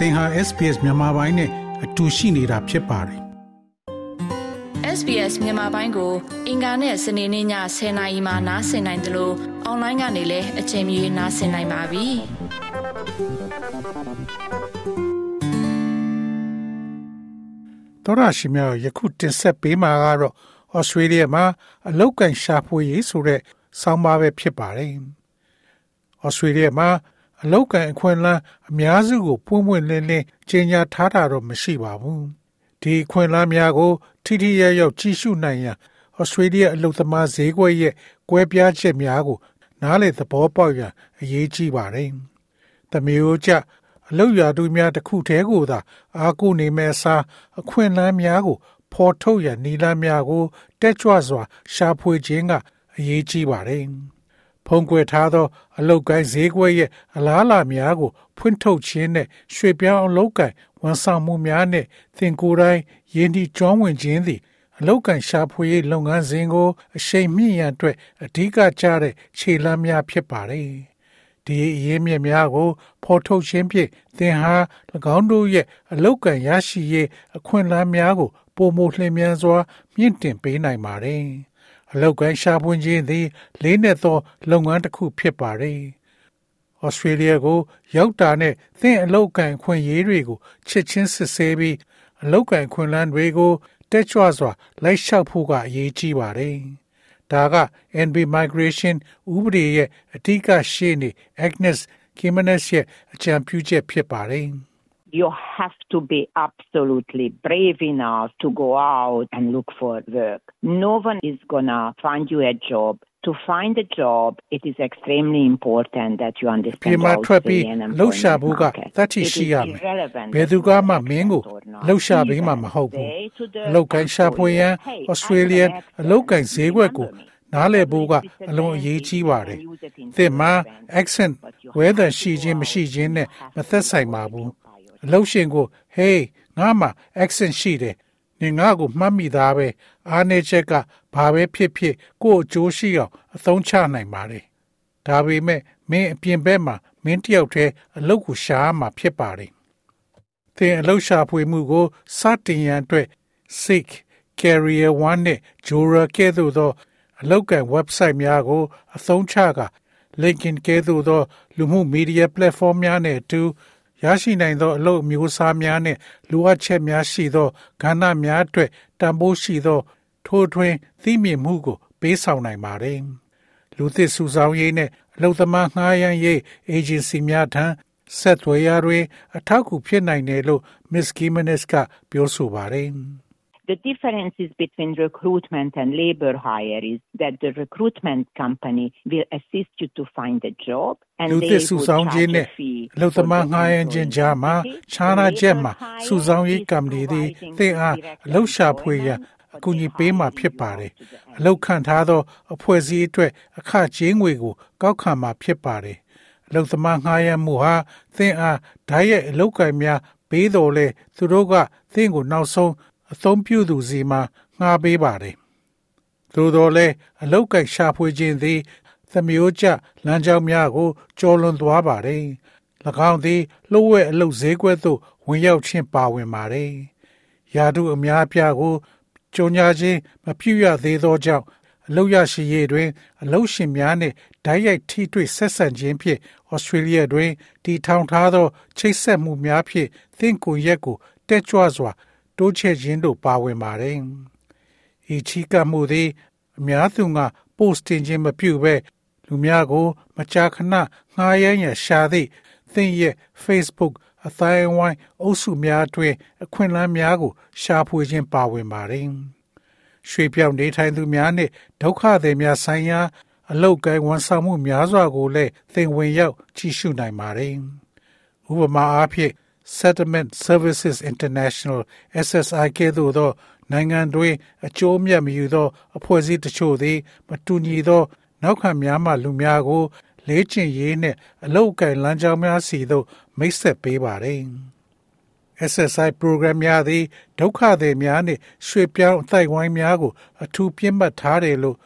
သင်ဟာ SPS မြန်မာပိုင်းနဲ့အတူရှိနေတာဖြစ်ပါတယ် SBS မြန်မာပိုင်းကို အင်ကာနဲ့စနေနေ့ည10:00နာရီမှနားဆင်နိုင်တယ်လို့အွန်လိုင်းကနေလည်းအချိန်မီနားဆင်နိုင်ပါပြီ။သောရရှိမြယခုတင်ဆက်ပေးမှာကတော့ဩစတြေးလျမှာအလောက်ကန်ရှာဖွေရေးဆိုတဲ့ဆောင်းပါးပဲဖြစ်ပါတယ်။ဩစတြေးလျမှာ အလောက်ကန်အခွင့်အလမ်းအများစုကိုပွင့်ပွင့်လင်းလင်းကြေညာထားတာတော့မရှိပါဘူး။ဒီအခွင့်အလမ်းများကို ထိထိရောက်ရောက်ကြည့်ရှုနိုင်ရန်ဩစတြေးလျအလုပ်သမားဈေးကွက်ရဲ့ကွဲပြားချက်များကို နားလေသဘောပေါက်ရန်အရေးကြီးပါတယ်။သမီးတို့ကြအလုရာတူများတစ်ခုတည်းကိုသာ အားကိုးနေမဲ့အစားအခွင့်အလမ်းများကိုဖော်ထုတ်ရန်နီလန်းများကို တက်ကြွစွာ ရှာဖွေခြင်းကအရေးကြီးပါတယ်။ ဖုံးကွယ်ထားသော အလုတ်ကိုင်းဈေးကွက်ရဲ့အလားအလာများကို ဖွင့်ထုတ်ခြင်းနဲ့ရွှေပြောင်းအလုတ်ကိုင်းဝန်ဆောင်မှုများနဲ့သင်ကိုယ်တိုင်ယဉ်ဒီကျွမ်းဝင်ခြင်းသည်အလုတ်ကန်ရှာဖွေရေးလုပ်ငန်းစဉ်ကိုအရှိန်မြင့်ရန်အတွက်အဓိကကျတဲ့ခြေလှမ်းများဖြစ်ပါတယ်။ဒီအရေးမြစ်များကို ဖော်ထုတ်ခြင်းဖြင့်သင်ဟာ၎င်းတို့ရဲ့အလုတ်ကန်ရရှိရေးအခွင့်အလမ်းများကိုပုံမလျင်မြန်စွာ မြင့်တင်ပေးနိုင်ပါတယ်။ အလုတ်ကန်ရှာဖွေခြင်းသည် လေးနက်သော လုပ်ငန်းတစ်ခုဖြစ်ပါတယ်။ဩစတြေးလျကို ရောက်တာနဲ့သင်အလုတ်ကန်ခွင့်ရေးတွေကိုချက်ချင်းစစ်ဆေးပြီးအလုတ်ကန်ခွင့်လန်းတွေကိုတက်ကြွစွာလိုက်လျှောက်ဖို့ကအရေးကြီးပါတယ်။ဒါက NB Migration ဥပဒေရဲ့အဓိကရှေ့နေ Agnes Gimenez ရဲ့အကြံပြုချက်ဖြစ်ပါတယ်။ you have to be absolutely brave enough to go out and look for work. No one is gonna find you a job. To find a job, it is extremely important that you ပြေ understand မ all ထွက်ပြီး the လှုပ်ရှားဖို့က unemployment တတ် market. ရှိရှိရ It မယ် is irrelevant ဘယ်သူကမှမင်းကို or not. လှုပ်ရှားပေးမှာမဟုတ်ဘူး Say to the အလောက်ကန်ရှာဖွေရန် employer, ဩစတြေးလျ "Hey, I have an အလောက်ကန်ဈေးကွက်ကို accent. နားလည်ဖို့ကအလွန်အရေးကြီးပါတယ်သင်မှာ accent ဝဲသန်ရှိခြင်းမရှိခြင်းနဲ့မသက်ဆိုင်ပါဘူး အလောက်ရှင်ကို hey ငါမှ accent ရှိတယ်နင်ငါ့ကိုမှတ်မိသားပဲအားနေချက်ကဘာပဲဖြစ်ဖြစ်ကိုယ့်အကျိုးရှိအောင်အသုံးချနိုင်ပါတယ်ဒါပေမဲ့မင်းအပြင်ဘက်မှာမင်းတယောက်တည်းအလုပ်ကိုရှာရမှာဖြစ်ပါတယ်သင်အလုပ်ရှာဖွေမှုကိုစတင်ရန်အတွက် Seek Career One နဲ့ Jora ကဲ့သို့သောအလောက်ကန် website များကို အသုံးချကာ LinkedIn ကဲ့သို့သော လူမှုမီဒီယာ platform များနဲ့အတူ ရရှိနိုင်သောအလုပ်အမျိုးအစားများနှင့်လိုအပ်ချက်များရှိသောကဏ္ဍများအတွက်တန်ဖိုးရှိသော ထိုးထွင်းသိမြင်မှုကို ပေးဆောင်နိုင်ပါတယ်။လူသစ်စုဆောင်းရေးနဲ့အလုပ်သမားငှားရမ်းရေး agency များထံဆက်သွယ်ရာတွင် အထောက်အကူဖြစ်နိုင်တယ်လို့ Miss Gimenez ကပြောဆိုပါတယ်။ The differences between recruitment and labor hire is that the recruitment company will assist you to find a job and လူ they သစ်စု will ဆောင်းခြင်း charge နဲ့ a fee အလုပ်သမားငှားရမ်းခြင်းကြားမှာခြားနာချက်မှာစုဆောင်းရေးကမ္ဘာသည်သင်အားအလုပ်ရှာဖွေရန်အကူအညီပေးမှာဖြစ်ပါတယ်။အလုပ်ခံထားသောအဖွဲ့အစည်းအတွက်အခကြေးငွေကို ကောက်ခံမှာဖြစ်ပါတယ်။အလုပ်သမားငှားရမ်းမှုဟာသင်အားဓာတ်ရိုက်အလုပ်ကိုင်များပေးတော်လဲသူတို့ကသင်ကိုနောက်ဆုံး အသုံးပြုသူစီမှာငှားပေးပါတယ်။သို့တော်လည်းအလောက်ကိုက်ရှာဖွေခြင်းသည် သမျိုးကျလမ်းကြောင်းများကိုကျော်လွန်သွားပါတယ်။၎င်းသည်လှုပ်ဝဲအလုတ်ဈေးကွက်သို့ဝင်ရောက်ခြင်းပါဝင်ပါတယ်။ယာတုအများအပြားကိုကြုံညာခြင်းမပြုရသေးသောကြောင့်အလုတ်ရရှိရေးတွင် အလုတ်ရှင်များနှင့်ဓာတ်ရိုက်ထိတွေ့ဆက်ဆံခြင်းဖြင့်ဩစတြေးလျတွင်တည်ထောင်ထားသောချိတ်ဆက်မှုများဖြင့်သင်ကိုယ်ရက်ကိုတက်ကြွစွာ တိုးချဲ့ခြင်းတို့ပါဝင်ပါတယ်။ဤချီကပ်မှုသည်အများသူက post တင်ခြင်းမပြုဘဲလူများကို မကြာခဏငှားရမ်းရန်ရှာသည့်သင်ရဲ့ Facebook အသိုင်းအဝိုင်းအုပ်စုများအတွင်းအခွင့်အလမ်းများကို ရှာဖွေခြင်းပါဝင်ပါတယ်။ရွှေပြောင်းနေထိုင်သူများနှင့်ဒုက္ခသည်များဆိုင်ရာ အလောက်ကိုင်းဝန်ဆောင်မှုများစွာကိုလည်းသင်ဝင်ရောက်ကြည့်ရှုနိုင်ပါတယ်။ဥပမာအားဖြင့် Settlement Services International SSI ကဲ့သို့သောနိုင်ငံတွင်အကျိုးအမြတ်မယူသော အဖွဲ့အစည်းတချို့သည် မတူညီသော နောက်ခံများမှလူများကို လေးကျင့်ရေးနှင့်အလောက်အကင်လမ်းကြောင်းများစီသို့မိတ်ဆက်ပေးပါတယ်။ SSI program များသည်ဒုက္ခသည်များနှင့်ရွှေ့ပြောင်းအသိုက်ဝိုင်းများကို အထူးပြင့်မှတ်ထားတယ်လို့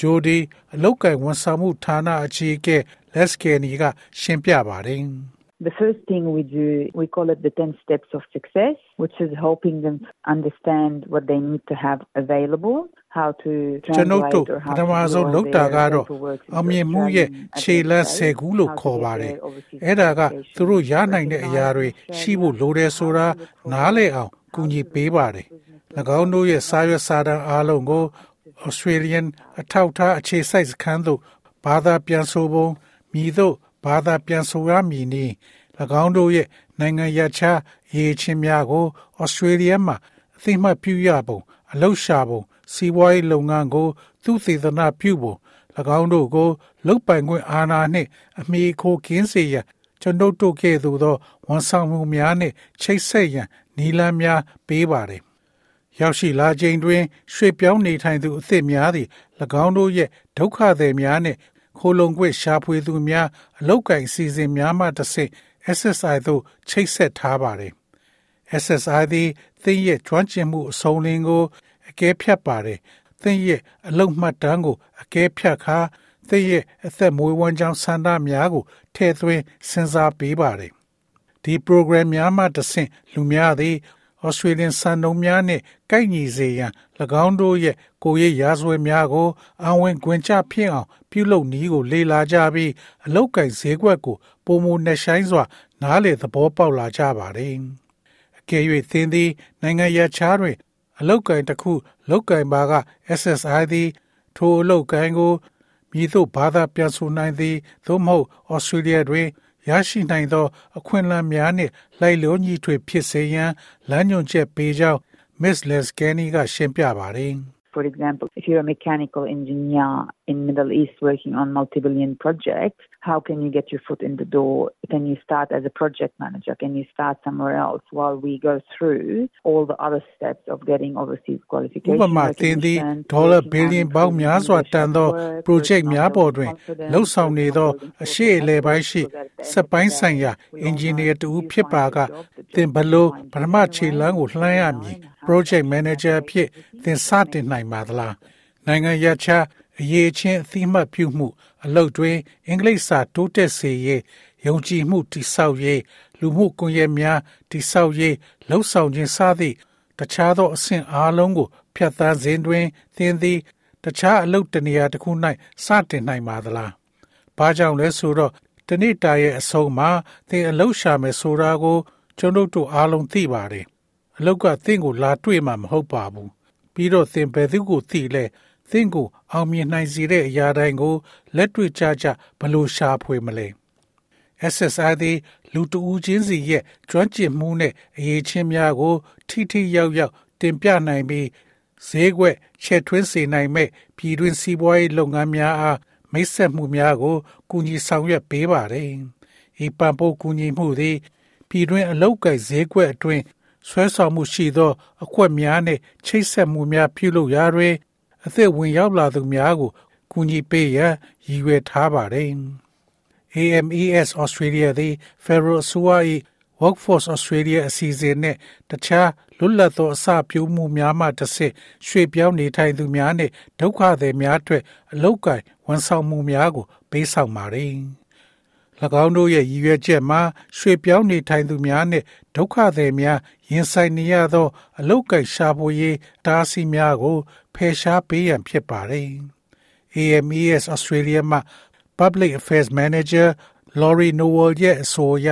ဂျိုဒီအလောက်ကင်ဝန်ဆောင်မှုဌာနအကြီးအကဲလက်စကေနီက ရှင်းပြပါတယ်။ The first thing we do, we call it the 10 steps of success, which is helping them understand what they need to have available, how to ကျွန်ုပ် translate တို့ or ပ how ထမ to ဆုံး grow လုပ်တာ their ကတော့ paperwork into အောင်မြင်မှုရဲ့ Australian ခြေလမ်း administration, ဆယ်ခုလို့ how to ခေါ် get ပါတယ် their overseas အဲ့ဒါက qualifications သူတို့ရနိုင်တဲ့အရာတွေရှိဖို့လိုတယ်ဆိုတာနားလည်အောင်ကူညီပေးပါတယ်၎င်းတို့ရဲ့စာရွက်စာတမ်းအားလုံးကို Australian အထောက်အထားအခြေစိုက်စခန်းသို့ဘာသာပြန်ဆိုပုံမြည်သို့ ဘာသာပြန်ဆိုရမည်နည်း၎င်းတို့ရဲ့နိုင်ငံရခြားရေးချင်းများကို Australia မှာအသိမှတ်ပြုရပုံအလောက်ရှာပုံစီးပွားရေးလုပ်ငန်းကို သူသေသနာပြုပုံ၎င်းတို့ကိုလုတ်ပိုင်ခွင့်အာဏာနှင့် အမိခိုကင်းစေရန်ကျွန်ုပ်တို့ကဲ့သို့သောဝန်ဆောင်မှုများနှင့်ချိတ်ဆက်ရန်နီလန်းများပေးပါတယ်။ရောက်ရှိလာခြင်းတွင် ရွှေပြောင်းနေထိုင်သူအသစ်များသည်၎င်းတို့ရဲ့ဒုက္ခသည်များနှင့် ခိုလုံခွင့်ရှာဖွေသူများအလောက်ကိုင်စီစဉ်များမှတစ်ဆင့် SSI သို့ချိတ်ဆက်ထားပါတယ်။ SSI သည်သင်ရဲ့ကျွမ်းကျင်မှုအဆုံးလင်းကိုအကဲဖြတ်ပါတယ်။သင်ရဲ့အလုံမှတ်တမ်းကိုအကဲဖြတ်ခါသင်ရဲ့အသက်မွေးဝမ်းကြောင်းဆန္ဒများကိုထည့်သွင်းစဉ်းစားပေးပါတယ်။ဒီ program များမှတစ်ဆင့်လူများသည် Australian စံနှုန်းများနှင့်ကိုက်ညီစေရန်၎င်းတို့ရဲ့ကိုယ်ရေးရာဇဝတ်များကိုအဝင်ခွင်ချဖြစ်အောင် ပြုလုပ်နည်းကို လေ့လာကြပြီးအလောက်ကိုင်ဈေးကွက်ကိုပုံမနဲ့ဆိုင်စွာ နားလေသဘောပေါက်လာကြပါတယ်။အကယ်၍သင်သည် နိုင်ငံရခြားတွင် အလောက်ကင်တစ်ခုလောက်ကင်ပါက SSI သည်ထိုအလောက်ကင်ကိုမည်သို့ဘာသာပြန်ဆိုနိုင်သည်သို့မဟုတ် Australia တွင် ရရှိနိုင်သော အခွင့်အလမ်းများနှင့်လိုက်လျောညီထွေဖြစ်စေရန်လမ်းညွှန်ချက်ပေးကြောင်း Miss Lescani ကရှင်းပြပါတယ်။ For example, if you're a mechanical engineer in Middle East working on multi-billion projects, how can you get your foot in the door? Can you start as a project manager? Can you start somewhere else while we go through all the other steps of getting overseas ဥ qualification? ပမာသင်သည် recognition, ဒေါ်လာ working ဘီလီယံ on ပေါင်း improving များစွာ leadership တန်သော work, project working on များပေါ်တွင် building confidence, လှုပ်ဆောင်နေသော building အရှိအလယ်ပိုင်းရှိ so that at the end စက် of ပိုင်း the ဆိုင်ရာ day, we all အင်ဂျင်နီယာ know တူ you ဖြစ်ပါ find က the job, the သင် job ဘလို့ will ပထမ find ခြေ you လမ်းကို anyway. လှမ်းရမည် project manager အဖြစ်သင်စတင်နိုင်ပါသလားနိုင်ငံရခြား အရေးချင်းအသိမှတ်ပြုမှု အလုပ်တွင်အင်္ဂလိပ်စာတိုးတက်စေရေးယုံကြည်မှုတိဆောက်ရေးလူမှုကွန်ရက်များတိဆောက်ရေးလှုပ်ဆောင်ခြင်းစသည့်တခြားသောအဆင့်အားလုံးကိုဖြတ်သန်းစဉ်တွင်သင်သည်တခြားအလုပ်တစ်နေရာတစ်ခု၌စတင်နိုင်ပါသလား။ဘာကြောင့်လဲဆိုတော့တနေ့တာရဲ့အဆုံးမှာသင်အလုပ်ရှာမယ်ဆိုတာကိုကျွန်ုပ်တို့အားလုံးသိပါတယ်။အလုပ်ကသင်ကိုလာတွေ့မှာမဟုတ်ပါဘူး။ပြီးတော့သင်ဘယ်သူကိုသိလဲ သင်ကိုအောင်မြင်နိုင်စေတဲ့အရာတိုင်းကိုလက်တွေ့ကြကြဘယ်လိုရှာဖွေမလဲ။ SSI သည်လူတဦးချင်းစီရဲ့ကျွမ်းကျင်မှုနဲ့အရေးချင်းများကို ထိထိရောက်ရောက်တင်ပြနိုင်ပြီးဈေးကွက်ချက်ထွင်းစေနိုင်မဲ့ပြည်တွင်းစီးပွားရေးလုပ်ငန်းများအားမိတ်ဆက်မှုများကိုကူညီဆောင်ရွက်ပေးပါတယ်။ဤပံ့ပိုးကူညီမှုသည်ပြည်တွင်းအလုပ်ကိုင်ဈေးကွက်အတွင်းဆွဲဆောင်မှုရှိသောအကွက်များနှင့်ချိတ်ဆက်မှုများပြုလုပ်ရာတွင် အသက်ဝင်ရောက်လာသူများကိုကူညီပေးရန်ရည်ရွယ်ထားပါတယ်။ AMES Australia သည် Federal အစိုးရ၏ Workforce Australia အစီအစဉ်နှင့်တခြားလွတ်လပ်သောအစပျိုးမှုများမှတစ်ဆင့်ရွှေ့ပြောင်းနေထိုင်သူများနှင့်ဒုက္ခသည်များအတွက်အလောက်ကိုင်ဝန်ဆောင်မှုများကိုပေးဆောင်ပါတယ်။၎ င်းတို့ရဲ့ရည်ရွယ်ချက်မှာရွှေ့ပြောင်းနေထိုင်သူများနှင့်ဒုက္ခသည်များရင်ဆိုင်နေရသော အလောက်ကိုင်ရှာဖွေရေးတားဆီးများကိုဖယ်ရှားပေးရန်ဖြစ်ပါတယ်။ AMES Australia မှ Public Affairs Manager Laurie Nowell ရဲ့အဆိုအရ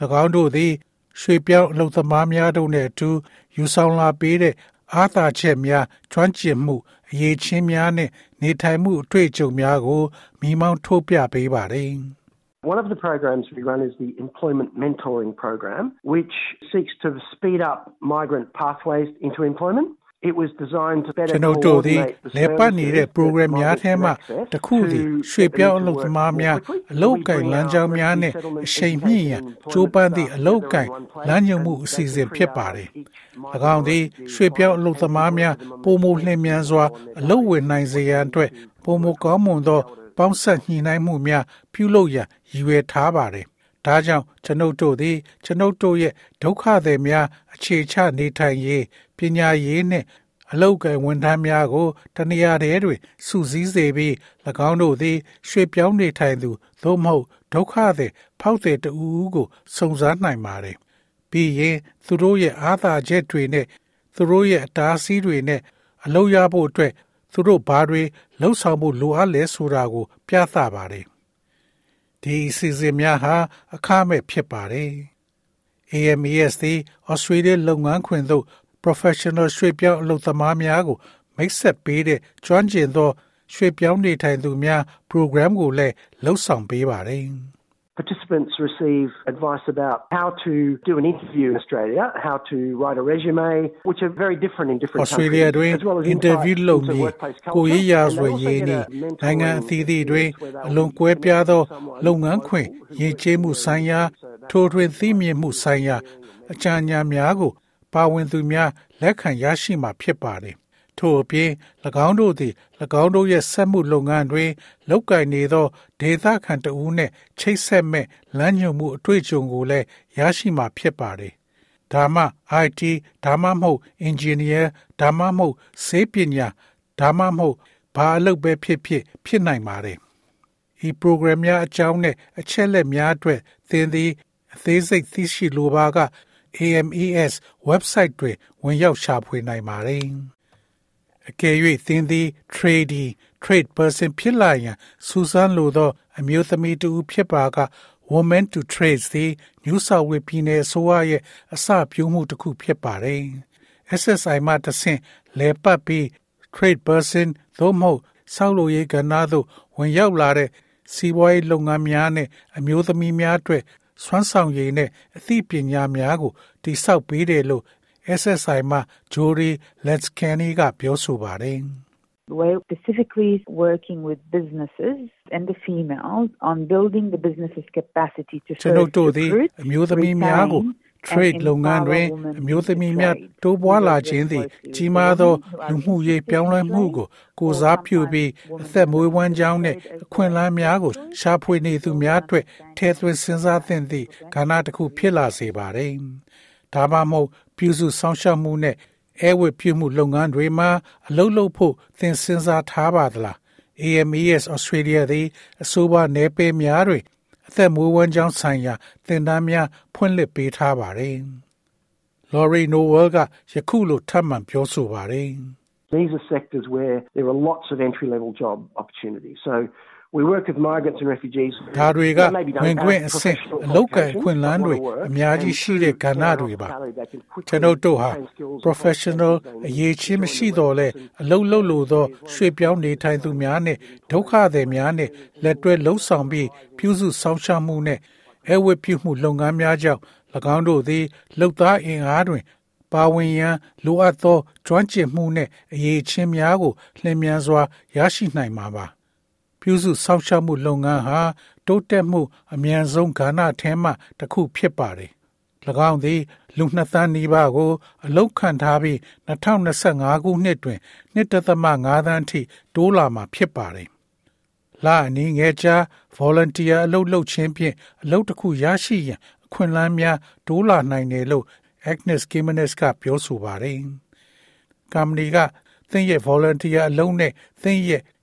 ၎င်းတို့သည်ရွှေပြောင်းအလုပ်သမားများတို့နဲ့အတူယူဆောင်လာပေးတဲ့အားသာချက်များကျွမ်းကျင်မှုအရေးချင်းများနဲ့နေထိုင်မှုအတွေ့အကြုံများကိုမိမောင်းထုတ်ပြပေးပါတယ်။ One of the programs we run is the Employment Mentoring Program, which seeks to speed up migrant pathways into employment. It was designed to better ကျွန်ုပ်တို့သည် coordinate the လေပတ်နေတဲ့ services program that များ migrants ထဲမှ can access တစ်ခုသည် to ရွှေ့ get them ပြောင်းအ into လုပ်သ work မား more များ quickly. အလုပ် We ကိုင် bring လမ်း our ကြောင်းများနဲ့ refugee အ settlement ရှိန်မြင့်ရန် education ကြိုးပမ်းသည့် and အလုပ်ကိုင် employment together in one place လမ်းညွှန်မှု and အစီအစဉ် they ဖြစ် can ပါတယ် triage each ၎င်းသည်ရွှေ့ပြောင်းအလုပ်သမားများပုံမလျင်မြန်စွာအလုပ်ဝင်နိုင်စေရန်အတွက်ပုံမကောင်းမွန်သော ပေါင်းဆက်ညှိနှိုင်းမှုများပြုလုပ်ရန်ရည်ရွယ်ထားပါတယ်။ဒါကြောင့်ကျွန်ုပ်တို့သည်ကျွန်ုပ်တို့ရဲ့ဒုက္ခသည်များအခြေချနေထိုင်ရေးပညာရေးနှင့်အလောက်ကိုင်ဝန်ထမ်းများကိုတနေရာတည်းတွင်စုစည်းစေပြီး၎င်းတို့သည်ရွှေ့ပြောင်းနေထိုင်သူသို့မဟုတ်ဒုက္ခသည်ဖောက်သည်တူကိုစုံစမ်းနိုင်ပါတယ်။ပြီးရင်သူတို့ရဲ့အားသာချက်တွေနဲ့သူတို့ရဲ့အတားအဆီးတွေနဲ့အလုပ်ရဖို့အတွက် သူတို့ဘာတွေလှုပ်ဆောင်ဖို့လိုအပ်လဲဆိုတာကို ပြသပါတယ်။ဒီအစီအစဉ်များဟာအခမဲ့ဖြစ်ပါတယ်။ AMES သည် Australia လုပ်ငန်းခွင်သို့ professional ရွှေ့ပြောင်းအလုပ်သမားများကို မိတ်ဆက်ပေးတဲ့ကျွမ်းကျင်သောရွှေ့ပြောင်းနေထိုင်သူများ program ကိုလည်းလှုပ်ဆောင်ပေးပါတယ်။ Participants receive advice about how to do an interview in Australia, how to write a resume, which are very different in different Australia countries. တွင် as well as interview insights လုပ် into နေ workplace ကို culture. ရေးရာ And ဆို they also ရေး get နေ a mentor နိုင်ငံအသီးသီးတွင် where they'll အလွန်ကွဲ connect ပြားသော with someone လုပ်ငန်းခွင် local who ရည်ကျေးမှုဆိုင်ရာ ထိုးထွင်းသိမြင်မှုဆိုင်ရာ အကြံဉာဏ်များကို ပါဝင်သူများလက်ခံရရှိမှာဖြစ်ပါတယ်။ ထို့အပြင်၎င်းတို့သည်၎င်းတို့ရဲ့ဆက်မှုလုပ်ငန်းတွင်လုပ်ကိုင်နေသောဒေသခံတဦးနှင့်ချိတ်ဆက်မဲ့လမ်းညွှန်မှုအတွေ့အကြုံကိုလည်းရရှိမှာဖြစ်ပါတယ်။ဒါမှ IT ဒါမှမဟုတ် engineer ဒါမှမဟုတ်ဆေးပညာဒါမှမဟုတ်ဘာအလုပ်ပဲဖြစ်ဖြစ်ဖြစ်နိုင်ပါတယ်။ဤ program များအကြောင်းနဲ့အချက်လက်များအတွက်သင်သည်အသေးစိတ်သိရှိလိုပါက AMES website တွင်ဝင်ရောက်ရှာဖွေနိုင်ပါတယ်။ အကယ်၍သင်သည် trading trade person ဖြစ်လာရန်စူးစမ်းလိုသော အမျိုးသမီးတူဖြစ်ပါက Women to Trades သည် New South Wales ပြည်နယ်အစိုးရရဲ့အစပြုမှုတစ်ခုဖြစ်ပါတယ်။ SSI မှတစ်ဆင့်လဲပတ်ပြီး trade person သို့မဟုတ်ဆောက်လုပ်ရေးကဏ္ဍသို့ဝင်ရောက်လာတဲ့စီးပွားရေးလုပ်ငန်းများနဲ့အမျိုးသမီးများအတွက်စွမ်းဆောင်ရည်နဲ့အသိပညာများကိုတိဆောက်ပေးတယ်လို့ SSI မှ Jory Letscani ကပြောဆိုပါတယ် We're specifically working with businesses and the females on building the business's capacity to ကျွန်ုပ်တို့သည် recruit, အမျိုးသမီးများကို retain, trade and လုပ်ငန်းတွင် empower women အမျိုးသမီးများ in trade. တိုးပွားလာခြင်းသည် ကြီးမားသောလူမှုရေးပြောင်းလဲမှုကိုကိုစားပြုပြီးအသက်မွေးဝမ်းကြောင်းနှင့်အခွင့်အလမ်းများကိုရှာဖွေနေသူများအတွက်ထဲသွင်းစဉ်းစားသင့်သည့်ကဏ္ဍတစ်ခုဖြစ်လာစေပါတယ်။ဒါမှမဟုတ် ပြုစုစောင့်ရှောက်မှုနဲ့အဲဝတ်ပြုမှုလုပ်ငန်းတွေမှာအလုပ်လုပ်ဖို့သင်စဉ်းစားထားပါသလား။ AMES Australia သည်အဆိုပါနယ်ပယ်များတွင်အသက်မွေးဝမ်းကြောင်းဆိုင်ရာသင်တန်းများဖွင့်လှစ်ပေးထားပါတယ်။ Laurie Noel ကယခုလိုထပ်မံပြောဆိုပါတယ်။ These are sectors where there are lots of entry level job opportunities. So we work with migrants and refugees. who ဒါတွေက maybe don't ဝင် have ခွင့်အဆင့် professional အလောက်ကန် qualifications, ခွင့်လန်း but တွေ wanna work, အများကြီး and ရှိတဲ့ကဏ္ဍ through တွေပါ hospitality, they can quickly ကျွန်ုပ်တို့ဟာ gain skills and professional competencies they အ need ရေး to ချင်း join မရှိ the တော့လဲ workforce and အလုံးလုံးလို့သောရွှေ့ပြောင်းနေထိုင်သူများနဲ့ဒုက္ခသည်များနဲ့လက်တွဲလှုပ်ဆောင်ပြီးပြုစုဆောင်ရှောက်မှုနဲ့အဝတ်ပြုမှုလုပ်ငန်းများကြောင့်၎င်းတို့သည်လှုပ်သားအင်အားတွင်ပါဝင်ရန်လိုအပ်သောကျွမ်းကျင်မှုနဲ့အရေးချင်းများကိုလျင်မြန်စွာရရှိနိုင်မှာပါ ပြုစုစောင့်ရှောက်မှုလုပ်ငန်းဟာတိုးတက်မှုအမြန်ဆုံးကဏ္ဍထဲမှတစ်ခုဖြစ်ပါတယ်။၎င်းသည်လူနှစ်သန်းနီးပါးကို အလုတ်ခံထားပြီး2025ခုနှစ်တွင်1.5သန်းထိတိုးလာမှာဖြစ်ပါတယ်။လာအနည်းငယ်ကြာ volunteer အလုပ်လုပ်ခြင်းဖြင့်အလုပ်တစ်ခုရရှိရန်အခွင့်အလမ်းများတိုးလာနိုင်တယ်လို့ Agnes Gimenez ကပြောဆိုပါတယ်။ company ကသင်ရဲ့ volunteer အလုံးနဲ့သင်ရဲ့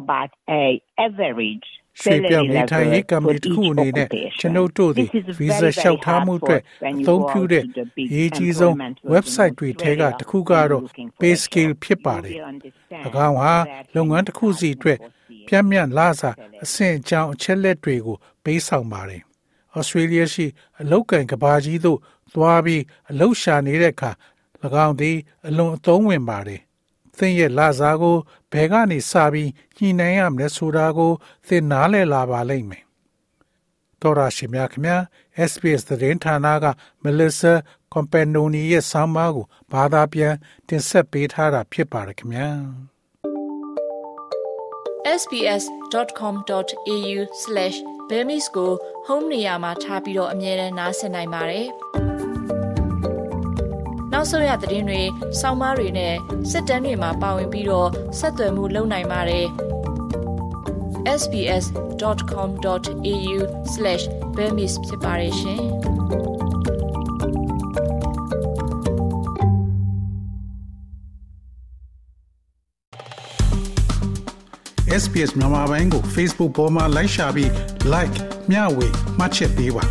about a average ရွှေပြောင်း salary နေထိုင်ရေး level ကမ္ဘာ for တစ်ခု each အနေနဲ့ occupation. ကျွန်ုပ်တို့သည် This is ဗီဇာ very, လျှော very က်ထားမှုအတွက် helpful when အ you သုံး go ပြု out တဲ့ to the big ရေးကြီးဆုံး employment working website တွေထဲက Australia တစ်ခုကတော့ when you're looking for a PayScale job. ဖြစ်ပါတယ် You will understand ၎င်းဟာ that လုပ်ငန်းတစ်ခုစီအတွက် for ပြန့်မြန့်လစာအဆင့်အကြောင်းအချက်လက်တွေကိုပေးဆောင်ပါတယ်။ Australia ရှိအလုတ်ကန်ကဘာကြီးသို့သွားပြီးအလုတ်ရှာနေတဲ့အခါ၎င်းသည်အလွန်အသုံးဝင်ပါတယ်။ သင်ရဲ့လစာကိုဘယ်ကနေစပြီးညှိနှိုင်းရမလဲဆိုတာကိုသင်နားလည်လာပါလိမ့်မယ်။တော်ရရှိမြခင်ဗျာ SBS သတင်းဌာနက Melissa Companoni ရဲ့ဆောင်းပါးကိုဘာသာပြန်တင်ဆက်ပေးထားတာဖြစ်ပါတယ်ခင်ဗျာ။ sbs.com.au/bemis ကို home နေရာမှာထားပြီးတော့အမြဲတမ်းနှာစင်နိုင်ပါတယ်။ နောက်ဆုံးရသတင်းတွေ၊စောင်းမားတွေနဲ့စစ်တမ်းတွေမှာပါဝင်ပြီးတော့ဆက်သွယ်မှုလုပ်နိုင်ပါတယ်။ sbs.com.au/bemis ဖြစ်ပါတယ်ရှင်။ SPS မြန်မာပိုင်းကို Facebook ပေါ်မှာ like ရှာပြီး like မျှဝေမှတ်ချက်ပေးပါ